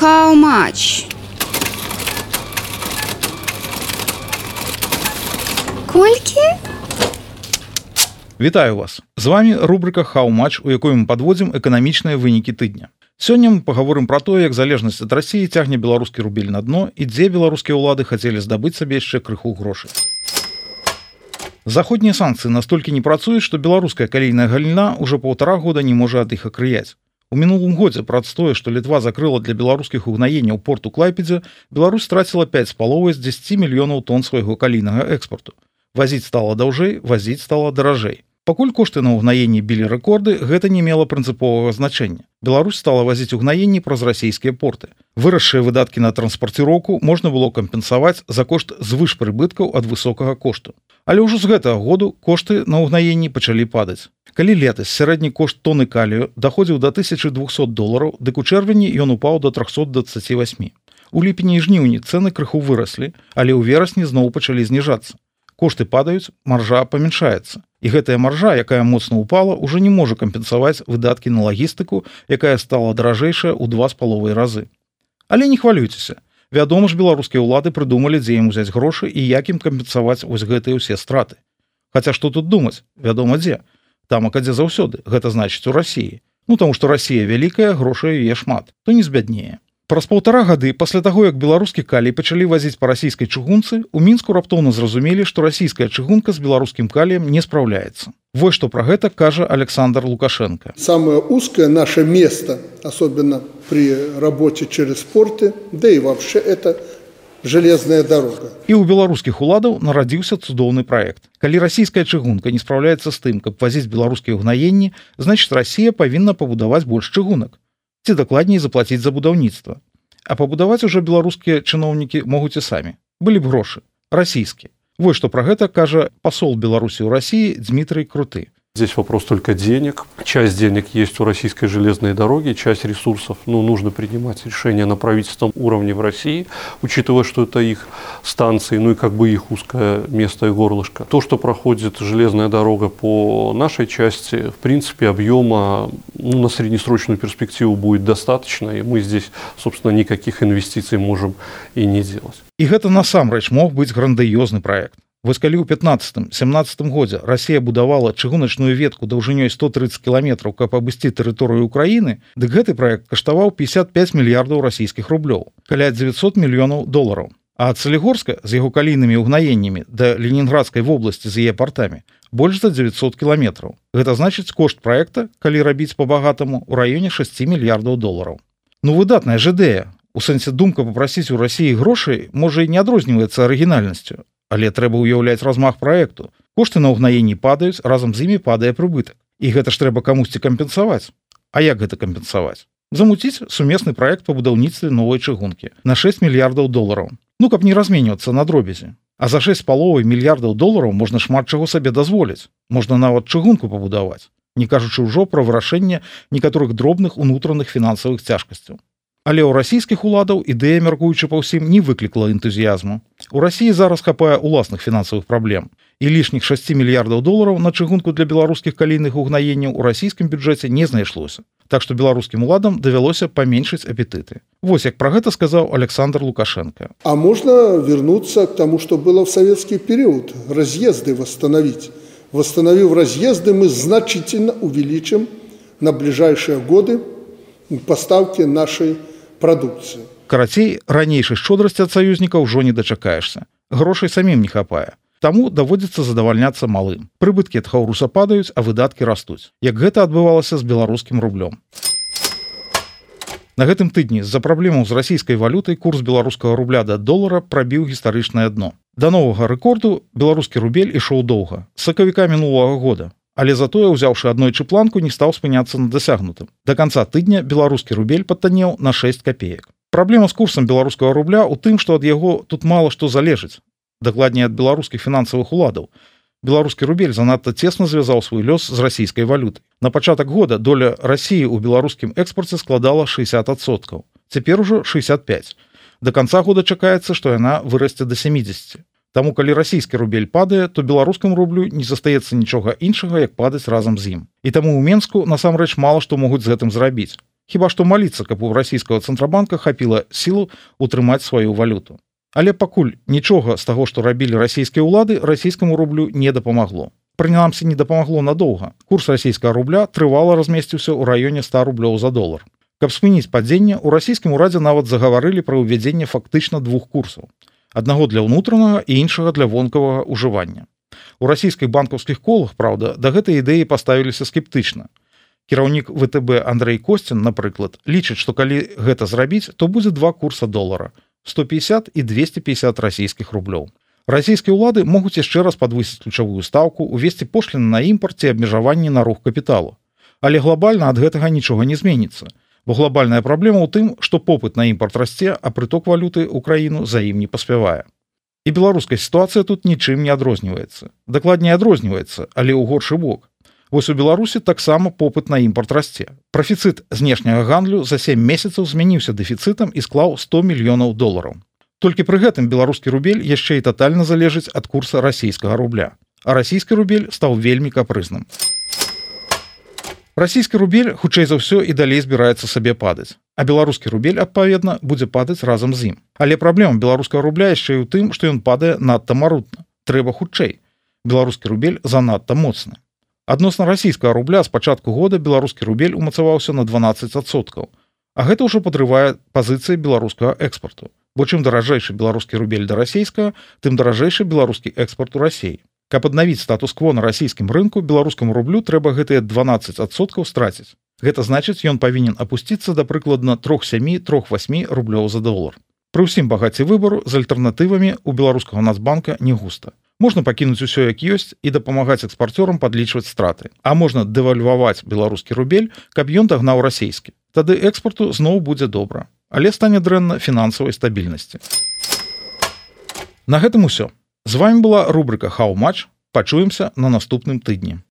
How much? Колькі? Вітаю вас з вами рубрика хау-матч у якой мы подводзім эканамічныя вынікі тыдня сёння мы паговорым про тое як залежнасць ад рассіі цягне беларускі рубель на дно і дзе беларускія ўлады хацелі здабыць сабе яшчэ крыху грошай заходнія санкцыі настолькі не працуюць што беларуская калійная галіна уже полтора года не можа ад іх акрыяць у мінулым годзе праз тое што літва закрыла для беларускіх угнаенняў порту клайпедзе Беларусь страціла 5 з паловай з 10 мільёнаў тонн свайго калійнага экспорту вазіць стала даўжэй вазіць стала даражэй. Пакуль кошты на ўгнаенні білі рэкорды гэта не мела прынцыповага значэння Беларусь стала вазіць угнаенні праз расійскія порты. Вырасшыя выдаткі на транспарціроўку можна было кампенсаваць за кошт звыш прыбыткаў ад высокага кошту але ўжо з гэтага году кошты на ўгнаенні пачалі падаць. Калі летась сярэдні кошт тоны калію даходзіў до 1200 долараў дык у чэрвені ён упаў до 328 у ліпені і жніўні цены крыху выраслі але ў верасні зноў пачалі зніжацца кошты падаюць маржа памяншаецца. І гэтая маржа якая моцна упала уже не можа кампенсаваць выдаткі на лагістыку якая стала даражэйшая ў два з паловай разы. Але не хвалюйцеся. Вядома ж беларускія ўлады прыдумалі дзе ім узяць грошы і як ім кампенсаваць вось гэтыя ўсе страты. Хаця што тут думаць? Вядома дзе. Тамака дзе заўсёды. Гэта значыць у рассіі ну таму што Росія вялікая грошай яе шмат. То не збяднее Праз паўтара гады пасля таго як беларускі калій пачалі вазіць па расійскай чыгунцы у мінску раптоўна зразумелі што расійская чыгунка з беларускім каліем не спраўляецца. Вось што пра гэта кажа Александр лукашенко. Самое узкое наше место особенно при работе через порты да и вообще это железная дорога. І у беларускіх уладаў нарадзіўся цудоўны проект калі расійская чыгунка не спраўляецца з тым каб вазіць беларускія ўгнаенні значит Росія павінна пабудаваць больш чыгунак ці дакладней заплаціць за будаўніцтва. А пабудаваць уже беларускія чыноўнікі могуць і самі. Былі б грошы. Расійскі. Вось што пра гэта кажа пасол беларусі ў рассіі Дмітрый круты Здесь вопрос только денег. Часть денег есть у российской железной дороги, часть ресурсов ну, нужно принимать решение на правительственном уровне в России, учитывая, что это их станции, ну и как бы их узкое место и горлышко. То, что проходит железная дорога по нашей части, в принципе, объема ну, на среднесрочную перспективу будет достаточно, и мы здесь, собственно, никаких инвестиций можем и не делать. І гэта насамрэч мог быць грандыёзны проект. Вось калі ў 15-17 годзе Росія будавала чыгуначную ветку даўжынёй 130 кіламетраў, каб абысці тэрыторыю Украіны, дык гэты проект каштаваў 55 мільярдаў расійскіх рублёў, каля 900 мільёнаў долараў. А ад Салігорска з яго калійнымі ўгнаеннямі да Ленінградскай вобласці з яе партамі больш за 900 кіламетраў. Гэта значыць кошт проекта, калі рабіць па-багатаму у раёне 6 мільярдаў долараў. Ну выдатная ж ідэя. У сэнсе думка папрасіць у рассіі грошай можа і не адрозніваецца арыгінальнасцю, але трэба ўяўляць размах проекту кошты на ўгнаенні падаюць разам з імі падае прыбытак. І гэта ж трэба камусьці кампенсаваць. А як гэта кампенсаваць? Замуціць сумесны проект па будаўніцтве новай чыгункі на 6 мільярдаў долараў. Ну каб не разменьвацца на дробязі. А за 6 паловай мільярдаў долараў можна шмат чаго сабе дазволіць. Можна нават чыгунку пабудаваць не кажучы ўжо пра вырашэнне некаторых дробных унутраных фінансавых цяжкасцяў Але ў расійскіх уладаў ідэя мяркуючы па ўсім не выклікла энтузіязму. У рассіі зараз хапае уласных фінансавых праблем. І лішніх 6 мільярдаў долараў на чыгунку для беларускіх калійных угнаенняў у расійскім бюджэце не знайшлося. Так што беларускім уладам давялося паменшыць апетыты. Вось як пра гэта сказаў Александр Лукашенко. А можна вернуться к тому, что было в советский период разъезды восстановить. Восстановив разъезды, мы значительно увеличим на ближайшие годы поставки нашей прадукцыі. Карацей, ранейшай шчодрасці ад саюзніка ўжо не дачакаешся. Грошай самім не хапае. Таму даводзіцца задавальняцца малым. Прыбыткі ад хаўруса падаюць, а выдаткі растуць. Як гэта адбывалася з беларускім рублём. На гэтым тыдні з-за праблемаў з расійскай валютай курс беларускага рубля да долара прабіў гістарычнае дно. Да новага рэкорду беларускі рубель ішоў доўга. сакавіка мінулага года але затое ўзяўшы аднойчы планку не стаў спыняцца на дасягнутым. До конца тыдня беларускі рубель патанеў на 6 копеек праблема з курсам беларускага рубля у тым што ад яго тут мала што залежыць. Дакладней ад беларускіх фінансавых уладаў. Беларускі рубель занадта цесна звязаў свой лёс з расійскай валюты на пачатак года доля рассіі ў беларускім экспорце складала 60соткаў цяпер ужо 65 до конца года чакаецца што яна вырасце до 70 Таму калі расійскі рубель падае, то беларускам рублю не застаецца нічога іншага, як падаць разам з ім. І таму ў Мску насамрэч мала што могуць з гэтым зрабіць. хіба што маліцца каб у расійскага цэнтрабанка хапіла сілу утрымаць сваю валюту. Але пакуль нічога з таго што рабілі расійскія ўлады расійскаму рублю не дапамагло. Прынамсі не дапамагло надоўга. Курс расійскага рубля трывала размесціўся ў раёне 100 рублёў за долар. Каб спыніць падзенне у расійскім урадзе нават загаварылі пра ўвядзенне фактычна двух курсаў аднаго для ўнутранага і іншага для вонкавага ўжывання. У расійскіх банкаўскіх колах праўда да гэтай ідэі паставіліся скептычна. Кіраўнік втб андрей косцін напрыклад лічыць што калі гэта зрабіць то будзе два курса долара 150 і 250 расійскіх рублёў. Расійскія ўлады могуць яшчэ раз падвысіць ключавую стаўку увесці пошліны на імпарце абмежаванні на рух капіталу. Але глобальна ад гэтага нічога не зменіцца бо глобальная праблема ў тым што попыт на імпорт расце а прыток валюты ў краіну за ім не паспявае. І беларуская сітуацыя тут нічым не адрозніваецца. Дакладней адрозніваецца але ў горшы бок. Вось у беларусі таксама попыт на імпорт расце. Прафіцыт знешняга гандлю за 7 месяцаў змяніўся дэфіцытам і склаў 100 мільёнаў долараў. Толькі пры гэтым беларускі рубель яшчэ і тотальна залежыць ад курса расійскага рубля. А расійскі рубель стаў вельмі капрызным расійскі рубель хутчэй за ўсё і далей збіраецца сабе падаць а беларускі рубель адпаведна будзе падаць разам з ім але праблема беларускага рубля яшчэ і ў тым што ён падае надта марутна трэба хутчэй беларускі рубель занадта моцны адносна расійскага рубля з пачатку года беларускі рубель умацаваўся на 12соткаў а гэта ўжо падрывае пазіцыі беларускага экспарту. Бо чым даражэйшы беларускі рубель да расійскага тым даражэйшы беларускі экспорт у рассіі каб аднавіць статус-кво на расійскім рынку беларускаму рублю трэба гэтыя 12соткаў страціць. Гэта значыць ён павінен апусціцца да прыкладна трох сямі трох восьмі рублёў за долар. Пры ўсім багаце выбару з альтэрнатывамі у беларускага нацбанка не густа. Можна пакінуць усё як ёсць і дапамагаць экспарцёрам падлічваць страты. А можна дэвальваваць беларускі рубель каб ён дагнаў расійскі. Тады экспорту зноў будзе добра. Але стане дрэнна фінансавай стабільнасці. На гэтым усё з вами была рубрика хау матч пачуемся на наступным тыдні